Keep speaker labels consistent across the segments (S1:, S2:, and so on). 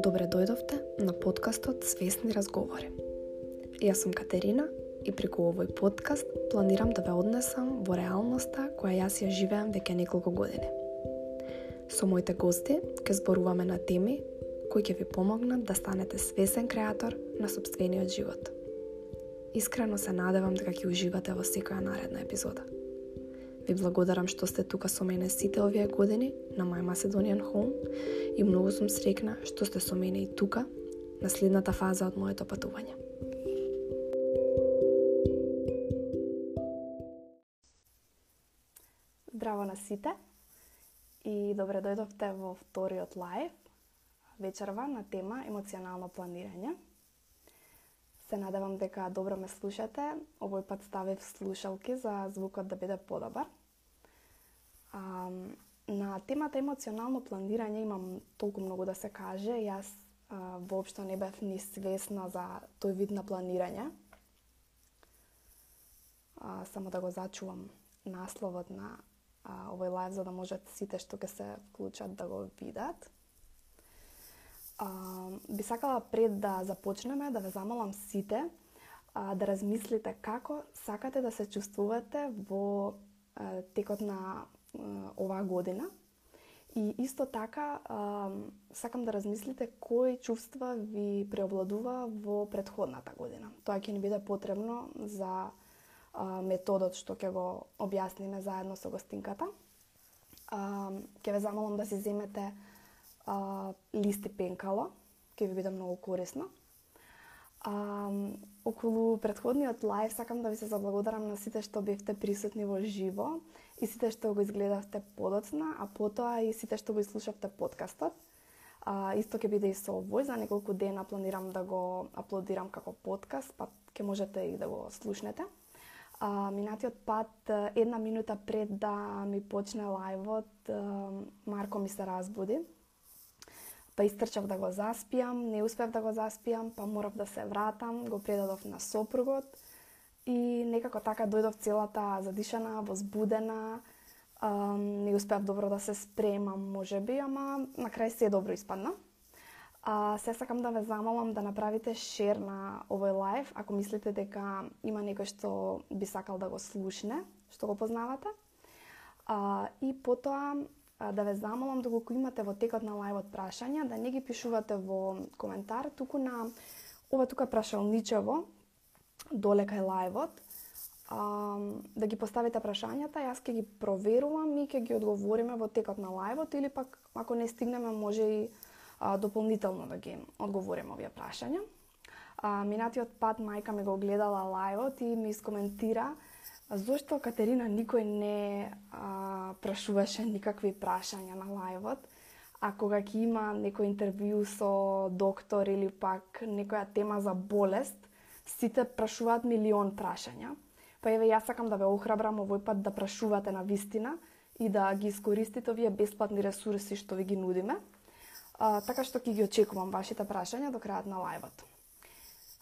S1: Добре дојдовте на подкастот Свесни разговори. Јас сум Катерина и преку овој подкаст планирам да ве однесам во реалноста која јас ја живеам веќе неколку години. Со моите гости ќе зборуваме на теми кои ќе ви помогнат да станете свесен креатор на собствениот живот. Искрено се надевам дека ќе уживате во секоја наредна епизода. Ви благодарам што сте тука со мене сите овие години на My Macedonian Home и многу сум срекна што сте со мене и тука на следната фаза од моето патување. Здраво на сите и добре дојдовте во вториот лайв вечерва на тема емоционално планирање. Се надевам дека добро ме слушате. Овој пат ставив слушалки за звукот да биде подобар. А, на темата емоционално планирање имам толку многу да се каже. Јас а, воопшто не бев ни свесна за тој вид на планирање. А, само да го зачувам насловот на а, овој лайв за да можат сите што ќе се вклучат да го видат. А, би сакала пред да започнеме да ве замолам сите а, да размислите како сакате да се чувствувате во а, текот на а, оваа година. И исто така а, сакам да размислите кои чувства ви преобладува во предходната година. Тоа ќе ни биде потребно за а, методот што ќе го објасниме заедно со гостинката. А, ќе ве замолам да си земете а, листи пенкало, ќе ви биде многу корисна. А, околу предходниот лайв сакам да ви се заблагодарам на сите што бевте присутни во живо и сите што го изгледавте подоцна, а потоа и сите што го изслушавте подкастот. А, исто ќе биде и со овој, за неколку дена планирам да го аплодирам како подкаст, па ќе можете и да го слушнете. А, минатиот пат, една минута пред да ми почне лајвот, Марко ми се разбуди Па истрчав да го заспиам, не успев да го заспиам, па морав да се вратам, го предадов на сопругот и некако така дојдов целата задишана, возбудена, не успеав добро да се спремам, може би, ама на крај се добро испадна. А, се сакам да ве замолам да направите шер на овој лайв, ако мислите дека има некој што би сакал да го слушне, што го познавате. А, и потоа да ве замолам доколку имате во текот на лајвот прашања, да не ги пишувате во коментар, туку на ова тука прашалничево, доле кај лајвот, а, да ги поставите прашањата, јас ќе ги проверувам и ќе ги одговориме во текот на лајвот или пак ако не стигнеме може и а, дополнително да ги одговориме овие прашања. А, минатиот пат мајка ми го гледала лајвот и ми искоментира Зошто Катерина никој не а, прашуваше никакви прашања на лајвот, а кога ќе има некој интервју со доктор или пак некоја тема за болест, сите прашуваат милион прашања. Па еве јас сакам да ве охрабрам овој пат да прашувате на вистина и да ги искористите овие бесплатни ресурси што ви ги нудиме. А, така што ќе ги очекувам вашите прашања до крајот на лајвот.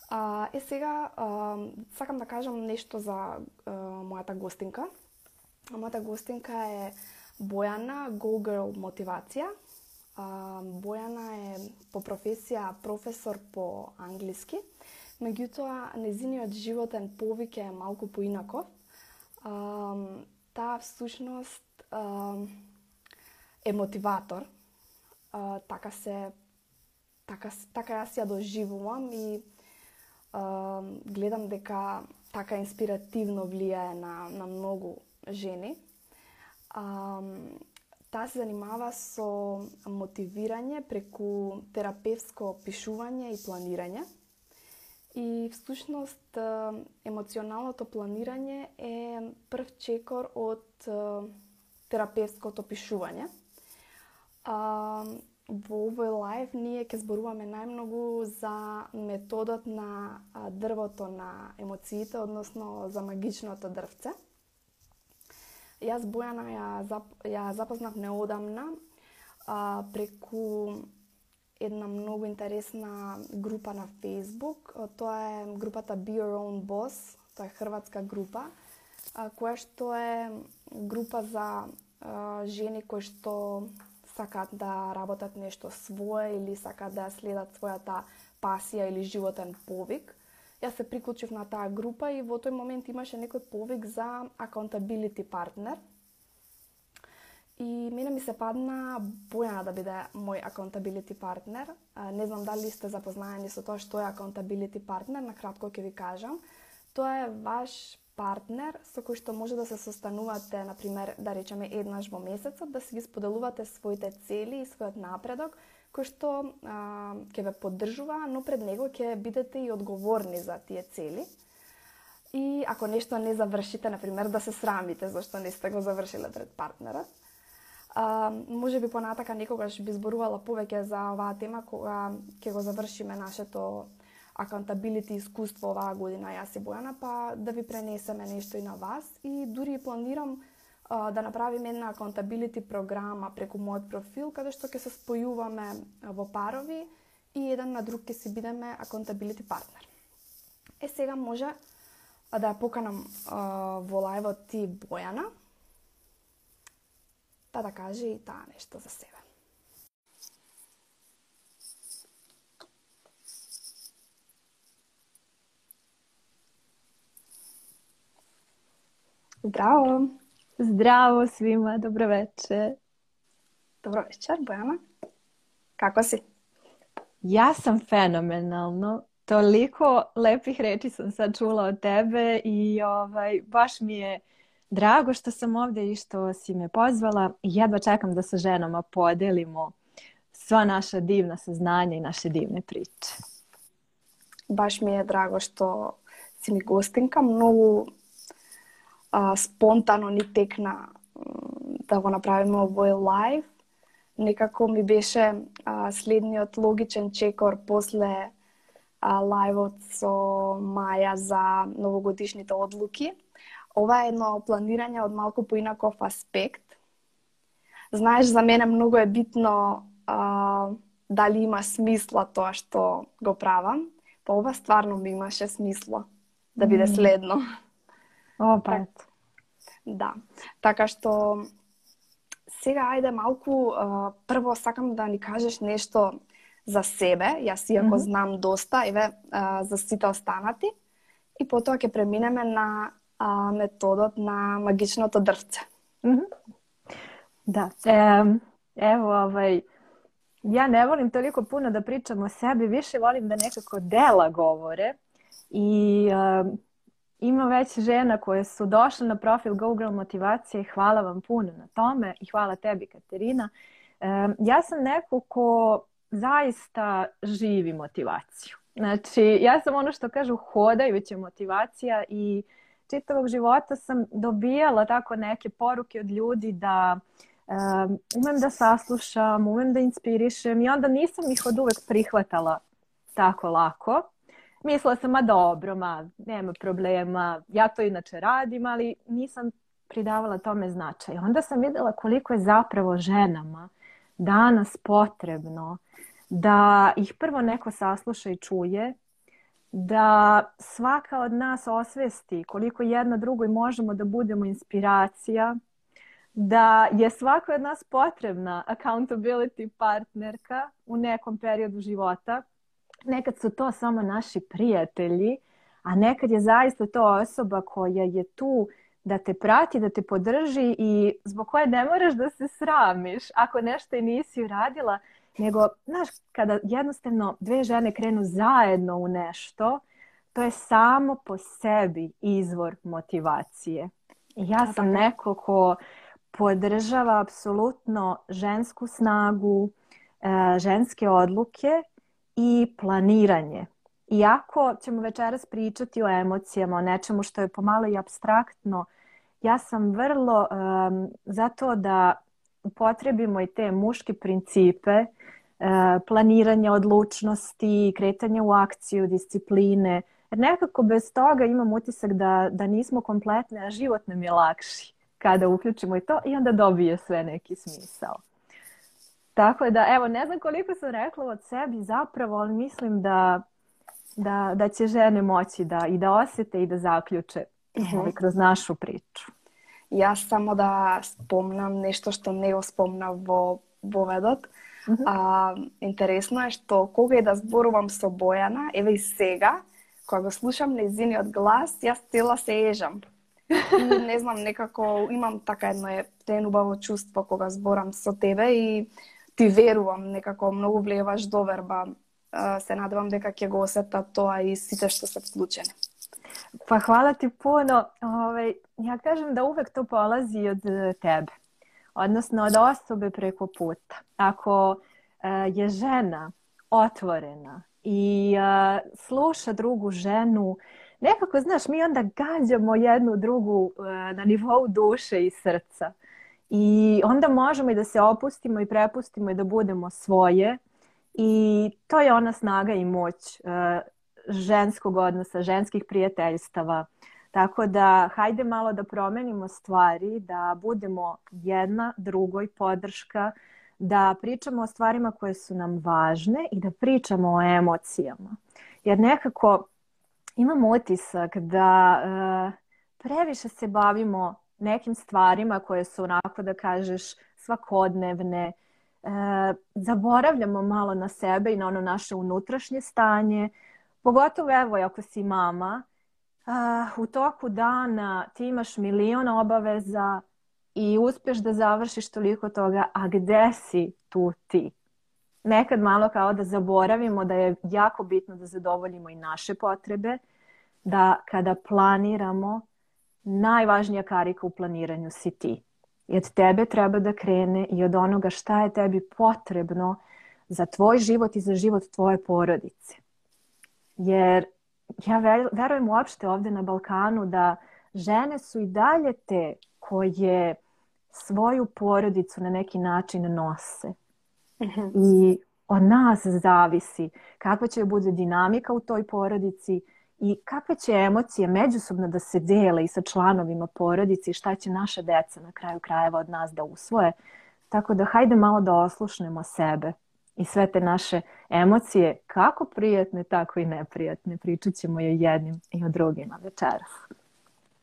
S1: А, е сега, а, сакам да кажам нешто за а, мојата гостинка. Мојата гостинка е Бојана, Go Girl Мотивација. А, Бојана е по професија професор по англиски, меѓутоа незиниот животен повик е малку поинаков. А, таа всушност а, е мотиватор. А, така се така така јас ја доживувам и гледам дека така инспиративно влијае на, на многу жени. А, таа се занимава со мотивирање преку терапевско пишување и планирање. И всушност емоционалното планирање е прв чекор од терапевското пишување. А, Во овој лайв ние ќе зборуваме најмногу за методот на дрвото на емоциите, односно за магичното дрвце. Јас Бојана ја, зап, ја запознав неодамна а, преку една многу интересна група на Facebook. Тоа е групата Be Your Own Boss, тоа е хрватска група, а, која што е група за а, жени кои што сакаат да работат нешто свое или сакаат да следат својата пасија или животен повик. Јас се приклучив на таа група и во тој момент имаше некој повик за accountability partner. И мене ми се падна Бојана да биде мој accountability partner. Не знам дали сте запознаени со тоа што е accountability partner, на кратко ќе ви кажам. Тоа е ваш партнер со кој што може да се состанувате, на пример, да речеме еднаш во месецот, да си ги споделувате своите цели и својот напредок, кој што а, ќе ве поддржува, но пред него ќе бидете и одговорни за тие цели. И ако нешто не завршите, на пример, да се срамите зашто не сте го завршиле пред партнерот. А, може би понатака некогаш би зборувала повеќе за оваа тема кога ќе го завршиме нашето accountability искуство оваа година јас и Бојана, па да ви пренесеме нешто и на вас и дури планирам а, да направиме една accountability програма преку мојот профил каде што ќе се спојуваме во парови и еден на друг ќе си бидеме accountability партнер. Е сега може да ја поканам а, во лајвот ти Бојана да да каже и таа нешто за себе. Zdravo.
S2: Zdravo svima, dobro večer.
S1: Dobro večer, Bojana. Kako si?
S2: Ja sam fenomenalno. Toliko lepih reči sam sad čula od tebe i ovaj, baš mi je drago što sam ovdje i što si me pozvala. Jedva čekam da sa ženama podelimo sva naša divna saznanja i naše divne priče.
S1: Baš mi je drago što si mi gostinka. Mnogo а, спонтано ни текна да го направиме овој лайв. Некако ми беше а, следниот логичен чекор после а, лајвот со Маја за новогодишните одлуки. Ова е едно планирање од малку поинаков аспект. Знаеш, за мене многу е битно а, дали има смисла тоа што го правам. Па ова стварно ми имаше смисла да биде следно. Mm.
S2: Опет.
S1: Да. Така што сега ајде малку прво сакам да ни кажеш нешто за себе, јас иако mm -hmm. знам доста, еве за сите останати и потоа ќе преминеме на а, методот на магичното дрвце.
S2: Mm -hmm. Да. Е, ево, овај, ја не волим толико пуно да причам о себе, више волим да некако дела говоре и ima već žena koje su došle na profil Google motivacije. Hvala vam puno na tome i hvala tebi Katerina. ja sam neko ko zaista živi motivaciju. Znači, ja sam ono što kažu hodajuća motivacija i čitavog života sam dobijala tako neke poruke od ljudi da um, umem da saslušam, umem da inspirišem i onda nisam ih od uvek prihvatala tako lako mislila sam, ma dobro, ma nema problema, ja to inače radim, ali nisam pridavala tome značaj. Onda sam vidjela koliko je zapravo ženama danas potrebno da ih prvo neko sasluša i čuje, da svaka od nas osvesti koliko jedna drugoj možemo da budemo inspiracija, da je svaka od nas potrebna accountability partnerka u nekom periodu života, nekad su to samo naši prijatelji, a nekad je zaista to osoba koja je tu da te prati, da te podrži i zbog koje ne moraš da se sramiš ako nešto i nisi uradila, nego, znaš, kada jednostavno dve žene krenu zajedno u nešto, to je samo po sebi izvor motivacije. Ja sam neko ko podržava apsolutno žensku snagu, e, ženske odluke i planiranje. Iako ćemo večeras pričati o emocijama, o nečemu što je pomalo i abstraktno, ja sam vrlo um, zato da upotrebimo i te muške principe uh, planiranja odlučnosti, kretanja u akciju, discipline. Jer nekako bez toga imam utisak da, da nismo kompletne, a život nam je lakši kada uključimo i to i onda dobije sve neki smisao. Tako da, evo, ne znam koliko sam rekla od sebi zapravo, ali mislim da, da, da će žene moći da i da osete i da zaključe uh. -huh. kroz našu priču.
S1: Јас само да спомнам нешто што не го спомнав во воведот. Mm -hmm. А, интересно е што кога и да зборувам со Бојана, еве и сега, кога го слушам незиниот глас, јас цела се ежам. И не знам, некако имам така едно е убаво чувство кога зборам со тебе и ти верувам, некако многу влиеваш доверба. Се надевам дека ќе го осетат тоа и сите што се вклучени.
S2: Pa hvala ti puno. Ovaj, ja kažem da uvek to polazi od tebe, odnosno od osobe preko puta. Ako uh, je žena otvorena i uh, sluša drugu ženu, nekako, znaš, mi onda gađamo jednu drugu uh, na nivou duše i srca. I onda možemo i da se opustimo i prepustimo i da budemo svoje. I to je ona snaga i moć uh, ženskog odnosa, ženskih prijateljstava. Tako da hajde malo da promenimo stvari, da budemo jedna drugoj podrška, da pričamo o stvarima koje su nam važne i da pričamo o emocijama. Jer nekako imam utisak da uh, previše se bavimo nekim stvarima koje su onako da kažeš svakodnevne, uh, zaboravljamo malo na sebe i na ono naše unutrašnje stanje, Pogotovo evo ako si mama, uh, u toku dana ti imaš milion obaveza i uspeš da završiš toliko toga, a gde si tu ti? Nekad malo kao da zaboravimo da je jako bitno da zadovoljimo i naše potrebe, da kada planiramo, najvažnija karika u planiranju si ti. I od tebe treba da krene i od onoga šta je tebi potrebno za tvoj život i za život tvoje porodice. Jer ja verujem uopšte ovde na Balkanu da žene su i dalje te koje svoju porodicu na neki način nose. -hmm. I od nas zavisi kakva će bude dinamika u toj porodici i kakve će emocije međusobno da se dele i sa članovima porodice i šta će naša deca na kraju krajeva od nas da usvoje. Tako da hajde malo da oslušnemo sebe i sve te naše emocije, kako prijatne, tako i neprijatne. Pričat ćemo i o jednim i o drugima večeras.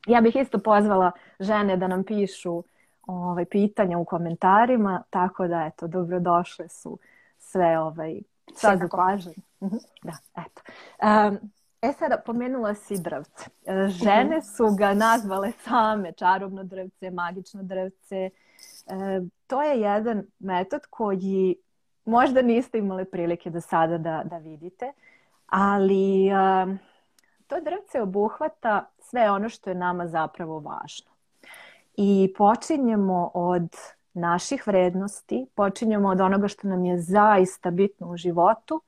S2: Ja bih isto pozvala žene da nam pišu ovaj, pitanja u komentarima, tako da, eto, dobrodošle su sve ovaj, sva zapažanje. Mhm, da, eto. Um, E sada, pomenula si drvce. E, žene su ga nazvale same čarobno drvce, magično drvce. E, to je jedan metod koji možda niste imali prilike do sada da, da vidite, ali um, to drvce obuhvata sve ono što je nama zapravo važno. I počinjemo od naših vrednosti, počinjemo od onoga što nam je zaista bitno u životu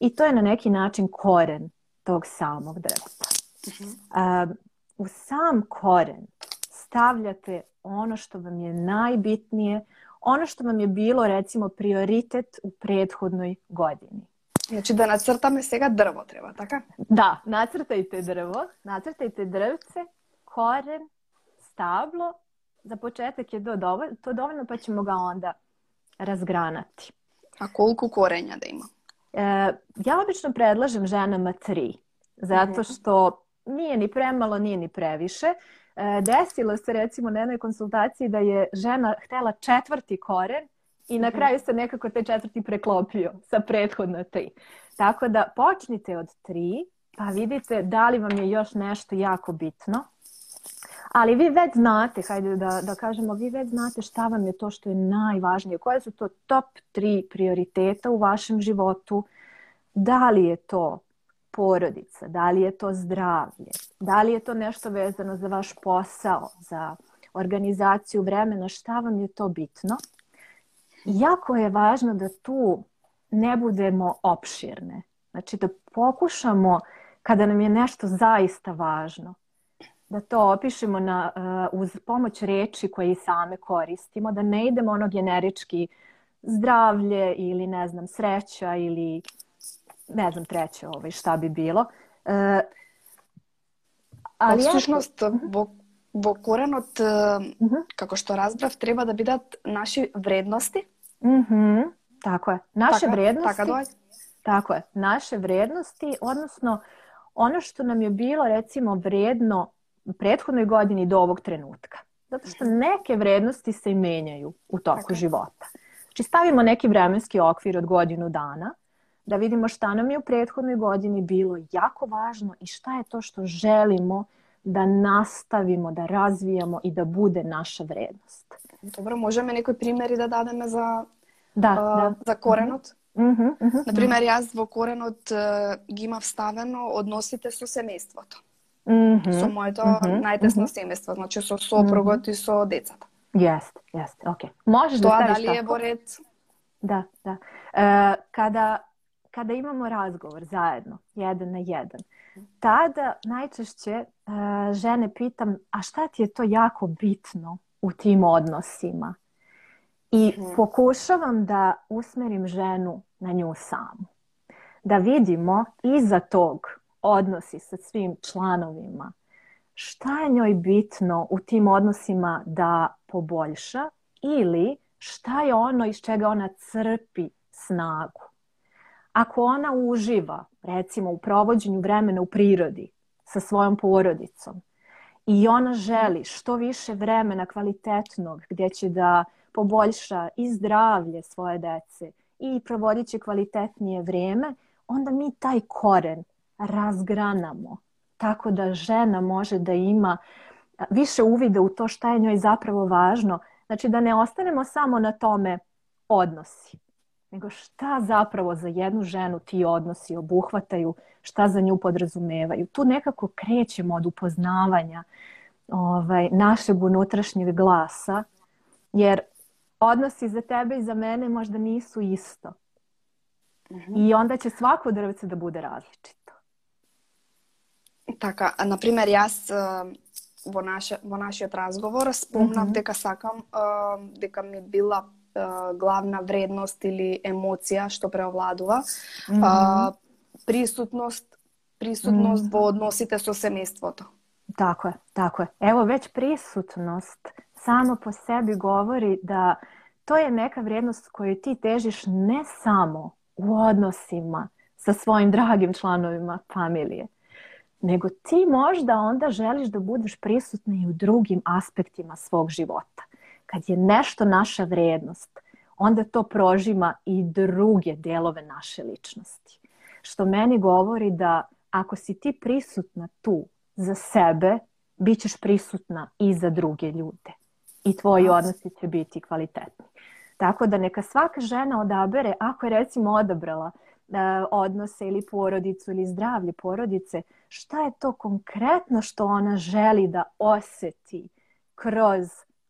S2: i to je na neki način koren tog samog drvca. Uh u sam koren stavljate ono što vam je najbitnije, ono što vam je bilo recimo prioritet u prethodnoj godini.
S1: Znači da nacrtame сега drvo treba, така?
S2: Da, nacrtajte drvo, nacrtajte drvce, koren, stablo. Za početak je to dovoljno, to dovoljno pa ćemo ga onda razgranati.
S1: A koliko korenja da ima?
S2: E, ja obično predlažem ženama tri, zato mhm. što nije ni premalo, nije ni previše. E, desilo se recimo na jednoj konsultaciji da je žena htela četvrti koren i na mhm. kraju se nekako taj četvrti preklopio sa prethodno tri. Tako da počnite od tri, pa vidite da li vam je još nešto jako bitno. Ali vi već znate, hajde da, da kažemo, vi već znate šta vam je to što je najvažnije. Koje su to top tri prioriteta u vašem životu? Da li je to porodica, da li je to zdravlje, da li je to nešto vezano za vaš posao, za organizaciju vremena, šta vam je to bitno. Jako je važno da tu ne budemo opširne. Znači da pokušamo kada nam je nešto zaista važno, da to opišemo na, uh, uz pomoć reči koje i same koristimo, da ne idemo ono generički zdravlje ili ne znam sreća ili ne znam treće ovaj, šta bi bilo. E,
S1: ali ja... Всушност, во, во коренот, mm -hmm. како што разбрав, треба да бидат наши вредности.
S2: Mm -hmm. Tako je. Naše така, vrednosti. Dođe. Tako je. Naše vrednosti, odnosno ono što nam je bilo recimo vredno u prethodnoj godini do ovog trenutka. Zato što neke vrednosti se menjaju u toku tako. života. Znači stavimo neki vremenski okvir od godinu dana, da vidimo šta nam je u prethodnoj godini bilo jako važno i šta je to što želimo da nastavimo, da razvijamo i da bude naša vrednost.
S1: Dobro, ме некои примери да дадеме за
S2: Da,
S1: а,
S2: da.
S1: за коренот?
S2: Mhm, mhm,
S1: Например, јас во коренот е, ги имав ставено односите со семејството.
S2: Mhm.
S1: Со моето
S2: мгм,
S1: најтесно семејство, значи со сопругот и со децата.
S2: Jeste, ok. Možeš da
S1: Тоа
S2: staviš
S1: дали е во ред?
S2: Da, da. E, kada, kada imamo razgovor zajedno, jedan na jedan, tada najčešće e, žene pitam, a šta ti je to jako bitno u tim odnosima? I
S1: Mhm.
S2: pokušavam da usmerim ženu na nju samu. Da vidimo iza tog odnosi sa svim članovima šta je njoj bitno u tim odnosima da poboljša ili šta je ono iz čega ona crpi snagu. Ako ona uživa, recimo, u provođenju vremena u prirodi sa svojom porodicom i ona želi što više vremena kvalitetnog gdje će da poboljša i zdravlje svoje dece i provodit će kvalitetnije vrijeme, onda mi taj koren razgranamo tako da žena može da ima više uvida u to šta je njoj zapravo važno. Znači da ne ostanemo samo na tome odnosi, nego šta zapravo za jednu ženu ti odnosi obuhvataju, šta za nju podrazumevaju. Tu nekako krećemo od upoznavanja ovaj, našeg unutrašnjeg glasa, jer odnosi za tebe i za mene možda nisu isto. I onda će svako drvce da bude različito.
S1: Така, например, јас е, во, наше, во нашиот разговор спомнав
S2: Мгм.
S1: дека сакам, е, дека ми била е, главна вредност или емоција што преовладува, а, присутност, присутност
S2: Мгм.
S1: во односите со семејството.
S2: Tako je, tako je. Evo već prisutnost samo po sebi govori da to je neka vrijednost koju ti težiš ne samo u odnosima sa svojim dragim članovima familije, nego ti možda onda želiš da budeš prisutna i u drugim aspektima svog života. Kad je nešto naša vrijednost, onda to prožima i druge delove naše ličnosti. Što meni govori da ako si ti prisutna tu za sebe, bit ćeš prisutna i za druge ljude. I tvoji odnosi će biti kvalitetni. Tako da neka svaka žena odabere, ako je recimo odabrala e, odnose ili porodicu ili zdravlje porodice, šta je to konkretno što ona želi da oseti kroz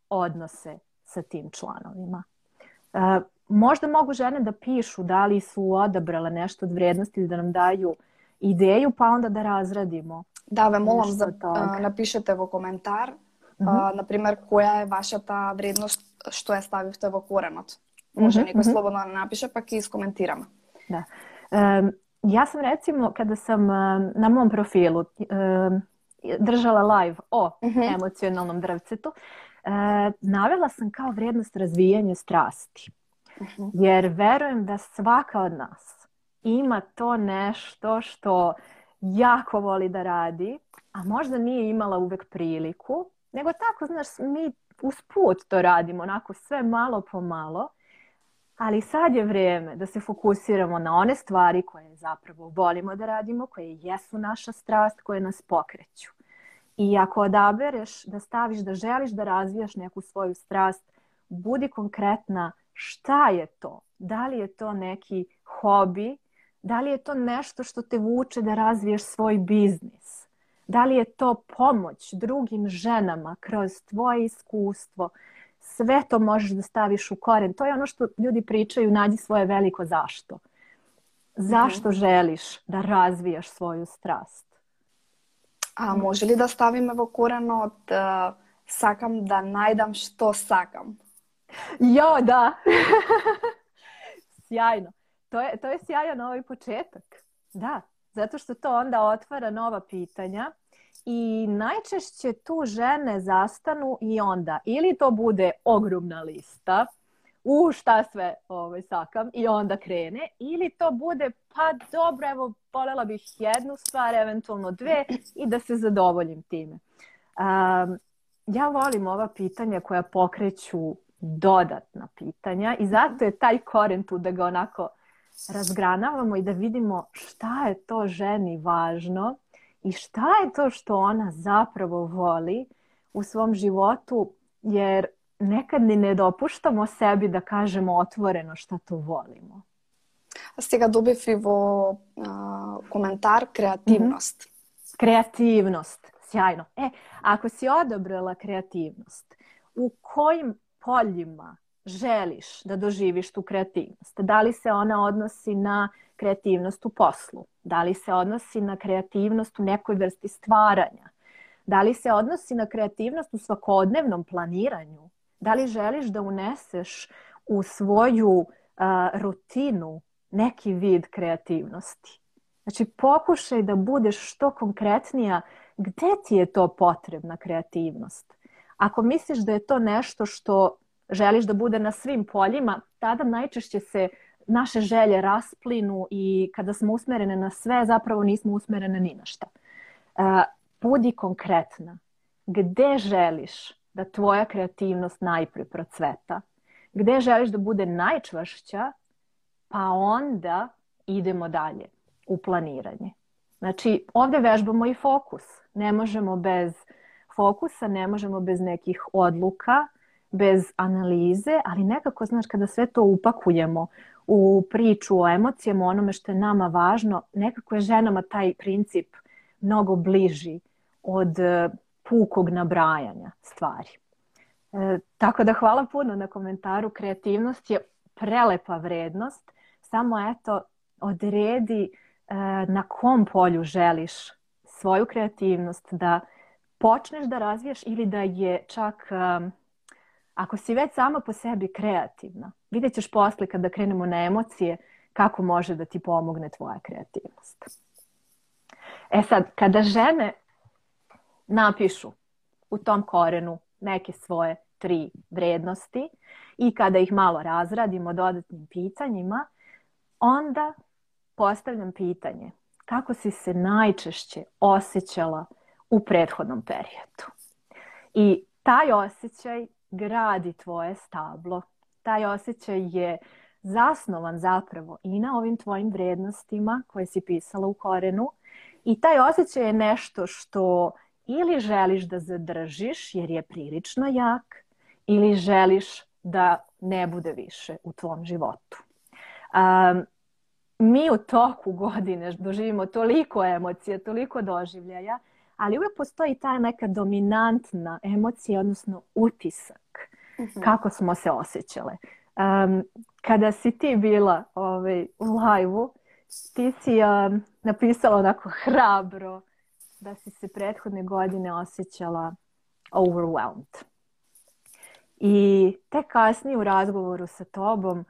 S2: odnose sa tim članovima. E, možda mogu žene da pišu da li su odabrale nešto od vrednosti da nam daju ideju, pa onda da razradimo.
S1: Да,
S2: Нешто
S1: за
S2: од тога.
S1: а, напишете во коментар,
S2: Мгм.
S1: а, на пример, која е вашата вредност што ја ставивте во коренот. Може
S2: Мгм,
S1: некој
S2: мгм.
S1: слободно да напише, па ќе искоментираме.
S2: Da. Ja sam recimo, kada sam na mom profilu držala live o
S1: Mhm.
S2: emocionalnom drvcetu, e, navela sam kao vrijednost razvijanje strasti.
S1: Mhm.
S2: Jer verujem da svaka od nas ima to nešto što jako voli da radi, a možda nije imala uvek priliku, nego tako, znaš, mi usput to radimo, onako sve malo po malo, ali sad je vrijeme da se fokusiramo na one stvari koje zapravo volimo da radimo, koje jesu naša strast, koje nas pokreću. I ako odabereš da staviš da želiš da razvijaš neku svoju strast, budi konkretna šta je to. Da li je to neki hobi, da li je to nešto što te vuče da razviješ svoj biznis, da li je to pomoć drugim ženama kroz tvoje iskustvo, sve to možeš da staviš u koren. To je ono što ljudi pričaju, nađi svoje veliko zašto. Zašto želiš da razvijaš svoju strast?
S1: А може ли да ставиме во коренот а, сакам да најдам што сакам?
S2: Jo, da. Sjajno. To je, to je sjajan ovaj početak. Da, zato što to onda otvara nova pitanja i najčešće tu žene zastanu i onda ili to bude ogromna lista, u šta sve ovaj, sakam i onda krene, ili to bude pa dobro, evo, voljela bih jednu stvar, eventualno dve i da se zadovoljim time. Um, ja volim ova pitanja koja pokreću dodatna pitanja i zato je taj koren tu da ga onako razgranavamo i da vidimo šta je to ženi važno i šta je to što ona zapravo voli u svom životu, jer nekad ni ne dopuštamo sebi da kažemo otvoreno šta to volimo.
S1: И во а, коментар креативност. Mm
S2: -hmm. Kreativnost, sjajno. E, ako si odabrala kreativnost, u kojim poljima želiš da doživiš tu kreativnost? Da li se ona odnosi na kreativnost u poslu? Da li se odnosi na kreativnost u nekoj vrsti stvaranja? Da li se odnosi na kreativnost u svakodnevnom planiranju? Da li želiš da uneseš u svoju uh, rutinu neki vid kreativnosti? Znači, pokušaj da budeš što konkretnija gde ti je to potrebna kreativnost. Ako misliš da je to nešto što želiš da bude na svim poljima, tada najčešće se naše želje rasplinu i kada smo usmerene na sve, zapravo nismo usmerene ni na šta. Uh, budi konkretna. Gde želiš da tvoja kreativnost najpre procveta? Gde želiš da bude najčvršća? Pa onda idemo dalje u planiranje. Znači, ovde vežbamo i fokus. Ne možemo bez fokusa, ne možemo bez nekih odluka, bez analize, ali nekako, znaš, kada sve to upakujemo u priču o emocijama, onome što je nama važno, nekako je ženama taj princip mnogo bliži od e, pukog nabrajanja stvari. E, tako da hvala puno na komentaru. Kreativnost je prelepa vrednost. Samo eto, odredi e, na kom polju želiš svoju kreativnost da počneš da razvijaš ili da je čak um, ako si već sama po sebi kreativna, vidjet ćeš posle kada krenemo na emocije kako može da ti pomogne tvoja kreativnost. E sad, kada žene napišu u tom korenu neke svoje tri vrednosti i kada ih malo razradimo dodatnim pitanjima, onda postavljam pitanje kako si se najčešće osjećala u prethodnom periodu. I taj osjećaj gradi tvoje stablo. Taj osjećaj je zasnovan zapravo i na ovim tvojim vrednostima koje si pisala u korenu i taj osjećaj je nešto što ili želiš da zadržiš jer je prilično jak ili želiš da ne bude više u tvom životu. Um, mi u toku godine doživimo toliko emocija, toliko doživljaja ali uvijek postoji ta neka dominantna emocija, odnosno utisak uh-huh. kako smo se osjećale. Um, kada si ti bila ovaj, u live-u, ti si um, napisala onako hrabro da si se prethodne godine osjećala overwhelmed. I te kasnije u razgovoru sa tobom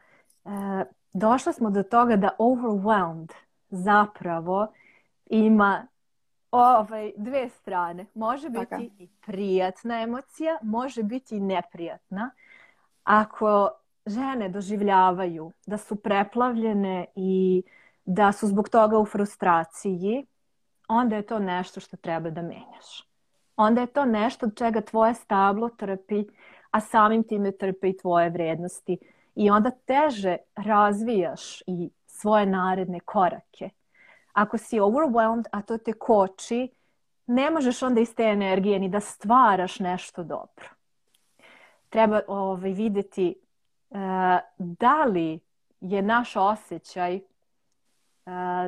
S2: uh, došli smo do toga da overwhelmed zapravo ima ovaj, dve strane. Može biti Taka. i prijatna emocija, može biti i neprijatna. Ako žene doživljavaju da su preplavljene i da su zbog toga u frustraciji, onda je to nešto što treba da menjaš. Onda je to nešto od čega tvoje stablo trpi, a samim time trpe i tvoje vrednosti. I onda teže razvijaš i svoje naredne korake ako si overwhelmed, a to te koči, ne možeš onda iz te energije ni da stvaraš nešto dobro. Treba ovaj, videti uh, da li je naš osjećaj uh,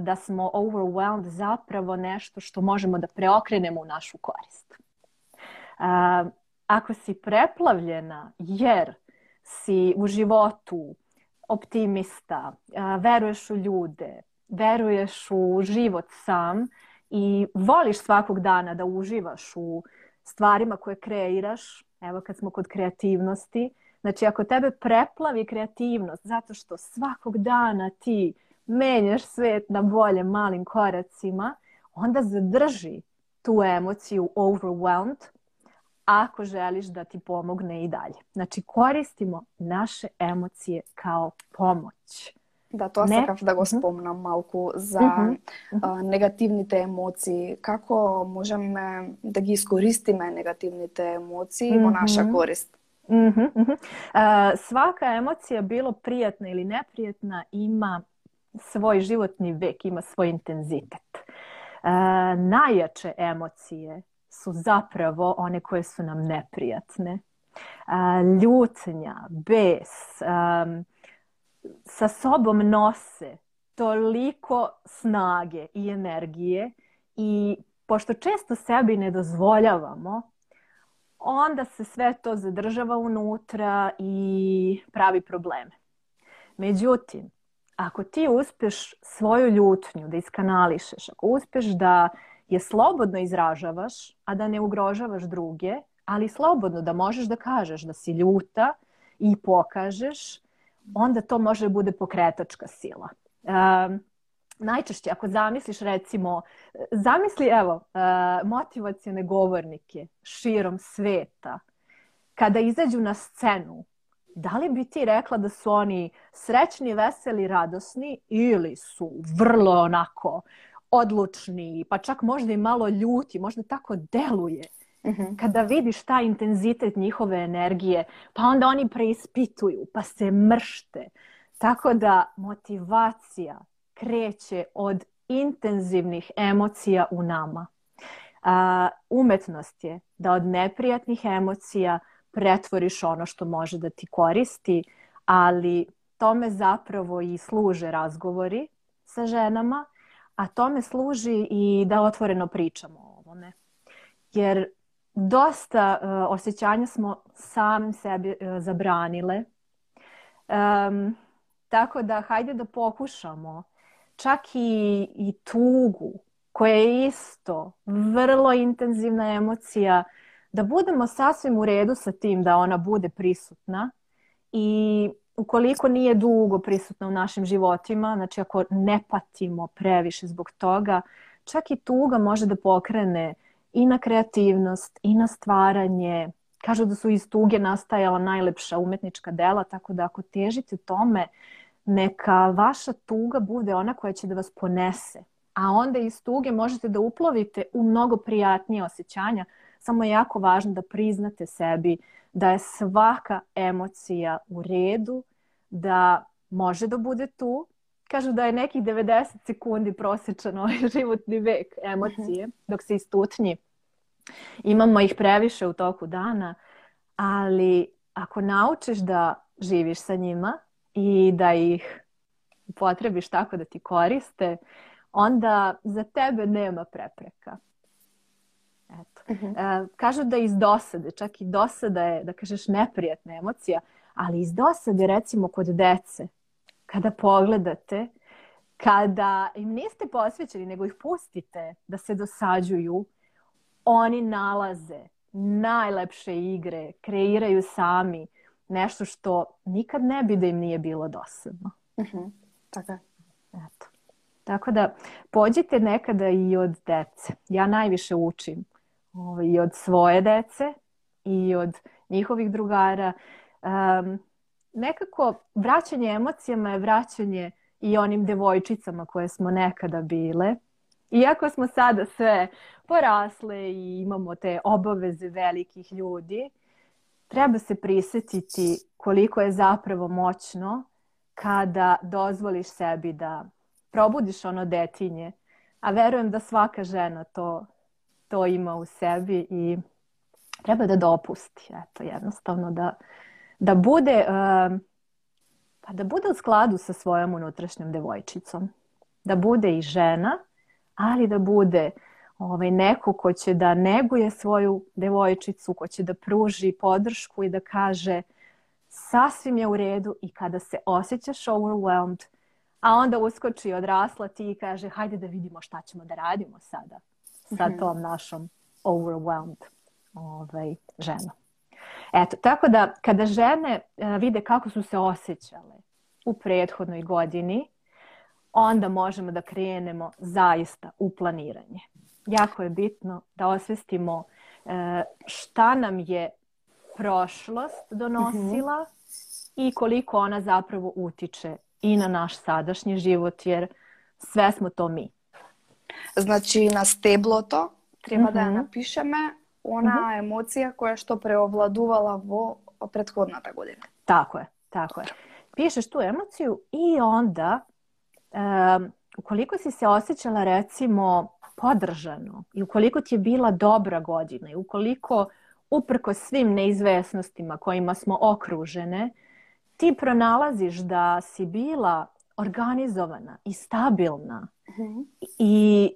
S2: da smo overwhelmed zapravo nešto što možemo da preokrenemo u našu korist. Uh, ako si preplavljena jer si u životu optimista, veruješ u ljude, veruješ u život sam i voliš svakog dana da uživaš u stvarima koje kreiraš, evo kad smo kod kreativnosti, znači ako tebe preplavi kreativnost zato što svakog dana ti menjaš svet na bolje malim koracima, onda zadrži tu emociju overwhelmed ako želiš da ti pomogne i dalje. Znači koristimo naše emocije kao pomoć.
S1: Да, тоа не? сакав да го спомнам малку за mm -hmm. негативните емоции. Како можеме да ги искористиме негативните емоции mm -hmm. во наша корист?
S2: Mhm, mhm. Uh, svaka emocija, bilo prijatna ili neprijatna, ima svoj životni vek, ima svoj intenzitet. Uh, najjače emocije su zapravo one koje su nam neprijatne. Uh, ljutnja, bes, um, sa sobom nose toliko snage i energije i pošto često sebi ne dozvoljavamo, onda se sve to zadržava unutra i pravi probleme. Međutim, ako ti uspeš svoju ljutnju da iskanališeš, ako uspeš da je slobodno izražavaš, a da ne ugrožavaš druge, ali slobodno da možeš da kažeš da si ljuta i pokažeš, onda to može da bude pokretačka sila. Um, najčešće ako zamisliš recimo, zamisli evo uh, motivacione govornike širom sveta, kada izađu na scenu, da li bi ti rekla da su oni srećni, veseli, radosni ili su vrlo onako odlučni, pa čak možda i malo ljuti, možda tako deluje. Mm-hmm. Kada vidiš taj intenzitet njihove energije, pa onda oni preispituju, pa se mršte. Tako da motivacija kreće od intenzivnih emocija u nama. A, umetnost je da od neprijatnih emocija pretvoriš ono što može da ti koristi, ali tome zapravo i služe razgovori sa ženama, a tome služi i da otvoreno pričamo o ovome. Jer dosta uh, osjećanja smo sami sebi uh, zabranile. Um, tako da hajde da pokušamo čak i, i tugu koja je isto vrlo intenzivna emocija, da budemo sasvim u redu sa tim da ona bude prisutna i ukoliko nije dugo prisutna u našim životima, znači ako ne patimo previše zbog toga, čak i tuga može da pokrene i na kreativnost i na stvaranje. Kažu da su iz tuge nastajala najlepša umetnička dela, tako da ako težite tome, neka vaša tuga bude ona koja će da vas ponese. A onda iz tuge možete da uplovite u mnogo prijatnije osjećanja. Samo je jako važno da priznate sebi da je svaka emocija u redu, da može da bude tu. Kažu da je nekih 90 sekundi prosječan ovaj životni vek emocije mhm. dok se istutnji. Imamo ih previše u toku dana, ali ako naučiš da živiš sa njima, i da ih upotrebiš tako da ti koriste, onda za tebe nema prepreka. Eto. Uh -huh. e, kažu da iz dosade, čak i dosada je, da kažeš, neprijatna emocija, ali iz dosade, recimo, kod dece, kada pogledate, kada im niste posvećeni, nego ih pustite da se dosađuju, oni nalaze najlepše igre, kreiraju sami, nešto što nikad ne bi da im nije bilo dosadno.
S1: Uh mhm. -huh. Tako
S2: Eto. Tako da pođite nekada i od dece. Ja najviše učim ovaj, i od svoje dece i od njihovih drugara. Um, nekako vraćanje emocijama je vraćanje i onim devojčicama koje smo nekada bile. Iako smo sada sve porasle i imamo te obaveze velikih ljudi, treba se prisetiti koliko je zapravo moćno kada dozvoliš sebi da probudiš ono detinje. A verujem da svaka žena to, to ima u sebi i treba da dopusti. Eto, jednostavno da, da bude uh, pa da bude u skladu sa svojom unutrašnjom devojčicom. Da bude i žena, ali da bude ovaj, neko ko će da neguje svoju devojčicu, ko će da pruži podršku i da kaže sasvim je u redu i kada se osjećaš overwhelmed, a onda uskoči odrasla ti i kaže hajde da vidimo šta ćemo da radimo sada sa -hmm. tom našom overwhelmed ovaj, ženom. Eto, tako da kada žene uh, vide kako su se osjećale u prethodnoj godini, onda možemo da krenemo zaista u planiranje jako je bitno da osvestimo e, šta nam je prošlost donosila -hmm. i koliko ona zapravo utiče i na naš sadašnji život, jer sve smo to mi.
S1: Znači, na steblo to treba mm -hmm. da mhm. napišeme ona -hmm. emocija koja što preovladuvala vo prethodната година.
S2: Tako je, tako je. Pišeš tu emociju i onda um, ukoliko si se osjećala recimo podržano i ukoliko ti je bila dobra godina i ukoliko uprko svim neizvesnostima kojima smo okružene, ti pronalaziš da si bila organizovana i stabilna mm-hmm. i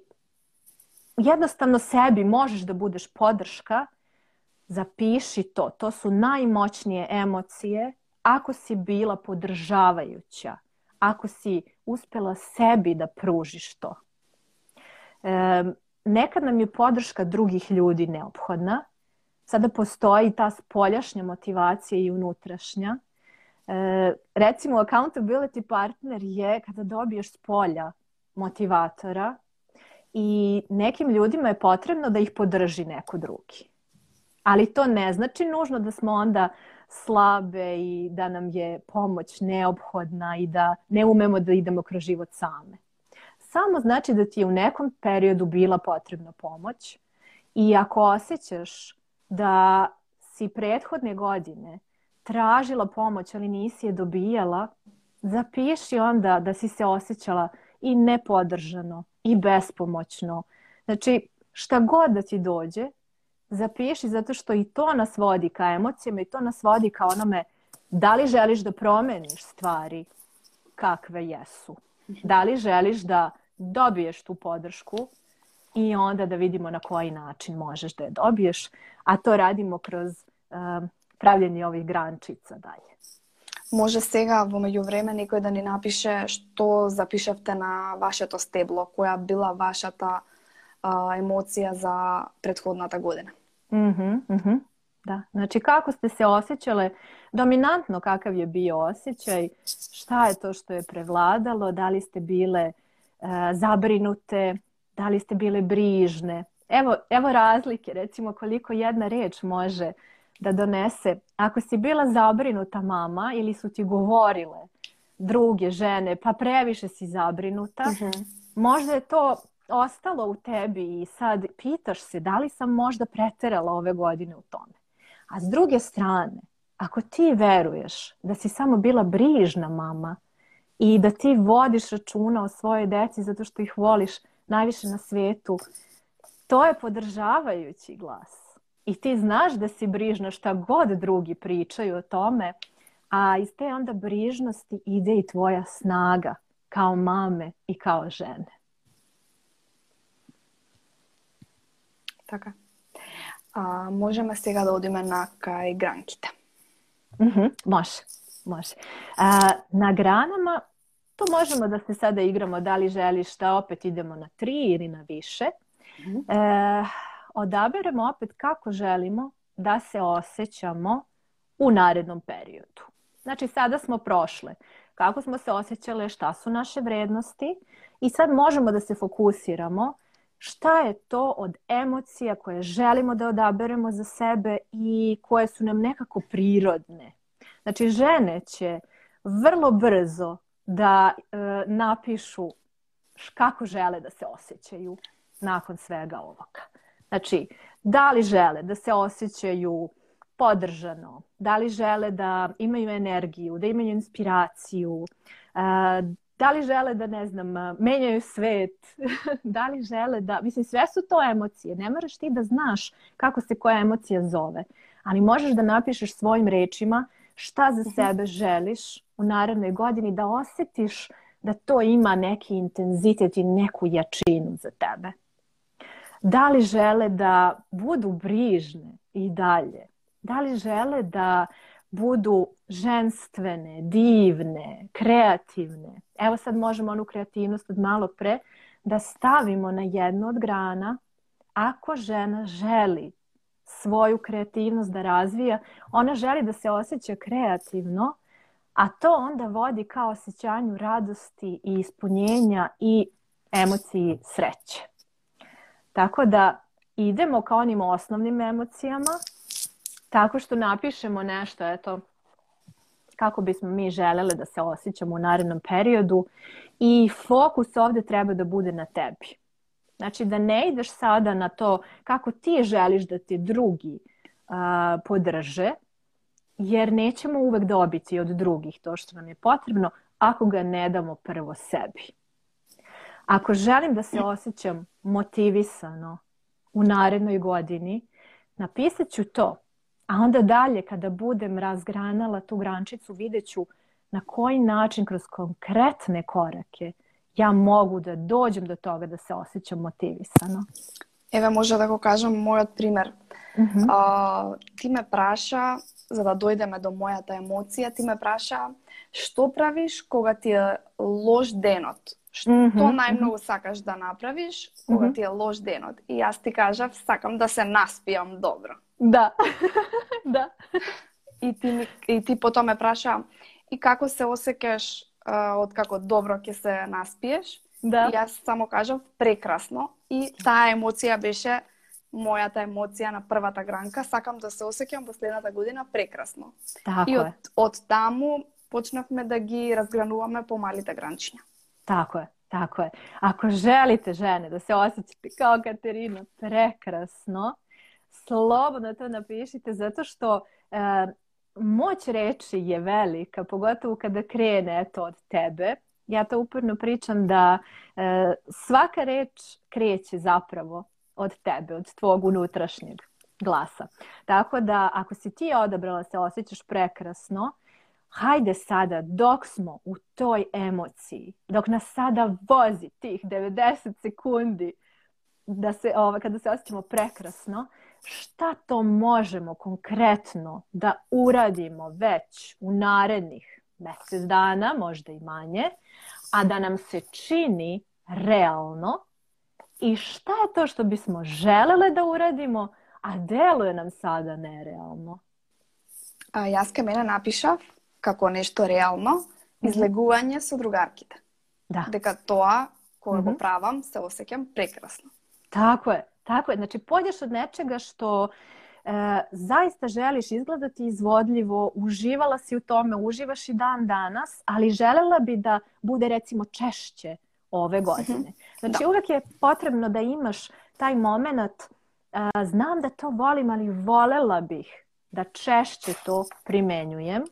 S2: jednostavno sebi možeš da budeš podrška, zapiši to. To su najmoćnije emocije ako si bila podržavajuća, ako si uspela sebi da pružiš to. E, nekad nam je podrška drugih ljudi neophodna. Sada postoji ta spoljašnja motivacija i unutrašnja. E, recimo, accountability partner je kada dobiješ s polja motivatora i nekim ljudima je potrebno da ih podrži neko drugi. Ali to ne znači nužno da smo onda slabe i da nam je pomoć neophodna i da ne umemo da idemo kroz život same. Samo znači da ti je u nekom periodu bila potrebna pomoć i ako osjećaš da si prethodne godine tražila pomoć, ali nisi je dobijala, zapiši onda da si se osjećala i nepodržano i bespomoćno. Znači, šta god da ti dođe, zapiši zato što i to nas vodi ka emocijama i to nas vodi ka onome da li želiš da promeniš stvari kakve jesu. Da li želiš da dobiješ tu podršku i onda da vidimo na koji način možeš da je dobiješ, a to radimo kroz um, правлjenje ovih grančica dalje.
S1: Може сега во меѓувреме некој да ни напише што запишавте на вашето стебло, која била вашата а, емоција за prethodната година.
S2: Mm -hmm, mm -hmm. Da, znači kako ste se osjećale, dominantno kakav je bio osjećaj, šta je to što je prevladalo, da li ste bile uh, zabrinute, da li ste bile brižne. Evo, evo razlike, recimo koliko jedna reč može da donese. Ako si bila zabrinuta mama ili su ti govorile druge žene, pa previše si zabrinuta, uh mhm. -huh. možda je to ostalo u tebi i sad pitaš se da li sam možda preterala ove godine u tome. A s druge strane, ako ti veruješ da si samo bila brižna mama i da ti vodiš računa o svojoj deci zato što ih voliš najviše na svetu, to je podržavajući glas. I ti znaš da si brižna šta god drugi pričaju o tome, a iz te onda brižnosti ide i tvoja snaga kao mame i kao žene.
S1: Така. А, можеме сега да одиме на кај гранките.
S2: Mm -hmm, može, može. A, na granama tu možemo da se sada igramo da li želiš da opet idemo na tri ili na više. Mm -hmm. e, odaberemo opet kako želimo da se osjećamo u narednom periodu. Znači sada smo prošle kako smo se osjećale, šta su naše vrednosti i sad možemo da se fokusiramo šta je to od emocija koje želimo da odaberemo za sebe i koje su nam nekako prirodne. Znači, žene će vrlo brzo da e, napišu kako žele da se osjećaju nakon svega ovoga. Znači, da li žele da se osjećaju podržano, da li žele da imaju energiju, da imaju inspiraciju, da li žele da, ne znam, menjaju svet, da li žele da, mislim, sve su to emocije. Ne moraš ti da znaš kako se koja emocija zove, ali možeš da napišeš svojim rečima šta za mhm. sebe želiš u narednoj godini, da osetiš da to ima neki intenzitet i neku jačinu za tebe. Da li žele da budu brižne i dalje? Da li žele da budu ženstvene, divne, kreativne. Evo sad možemo onu kreativnost od malo pre da stavimo na jednu od grana. Ako žena želi svoju kreativnost da razvija, ona želi da se osjeća kreativno, a to onda vodi ka osjećanju radosti i ispunjenja i emociji sreće. Tako da idemo ka onim osnovnim emocijama, tako što napišemo nešto, eto, kako bismo mi želele da se osjećamo u narednom periodu i fokus ovde treba da bude na tebi. Znači da ne ideš sada na to kako ti želiš da te drugi uh, podrže, jer nećemo uvek dobiti od drugih to što nam je potrebno ako ga ne damo prvo sebi. Ako želim da se osjećam motivisano u narednoj godini, napisat ću to. A onda dalje, kada budem razgranala tu grančicu, vidjet ću na koji način kroz konkretne korake ja mogu da dođem do toga da se osjećam motivisano.
S1: Еве може да го кажам мојот пример. Mm -hmm. а, ти ме праша, за да дојдеме до мојата емоција, ти ме праша што правиш кога ти е лош денот? Што mm -hmm. најмногу сакаш да направиш кога mm -hmm. ти е лош денот? И јас ти кажав, сакам да се наспијам добро.
S2: Да. да.
S1: И ти, и ти потом ме праша, и како се осекаш од како добро ќе се наспиеш? Да. И јас само кажав прекрасно и таа емоција беше мојата емоција на првата гранка. Сакам да се осеќам во следната година прекрасно.
S2: Тако
S1: и од, од таму почнавме да ги разгрануваме по малите гранчиња.
S2: Тако е. Tako je. Ako želite žene da se osjećate kao Katerina prekrasno, slobodno to napišite zato što e, moć reči je velika, pogotovo kada krene eto od tebe ja to uporno pričam da e, svaka reč kreće zapravo od tebe, od tvog unutrašnjeg glasa. Tako da ako si ti odabrala se osjećaš prekrasno, hajde sada dok smo u toj emociji, dok nas sada vozi tih 90 sekundi da se, ovaj, kada se osjećamo prekrasno, šta to možemo konkretno da uradimo već u narednih mesec dana, možda i manje, a da nam se čini realno i šta je to što bismo želele da uradimo, a deluje nam sada nerealno.
S1: A, ке мене напишав како нешто реално излегување со другарките.
S2: Да.
S1: Дека тоа кое mm -hmm. го правам се осеќам прекрасно.
S2: Tako je, tako je. Znači, pođeš od nečega što e, zaista želiš izgledati izvodljivo, uživala si u tome, uživaš i dan danas, ali želela bi da bude recimo češće ove godine. Znači da. uvek je potrebno da imaš taj moment, e, znam da to volim, ali volela bih da češće to primenjujem.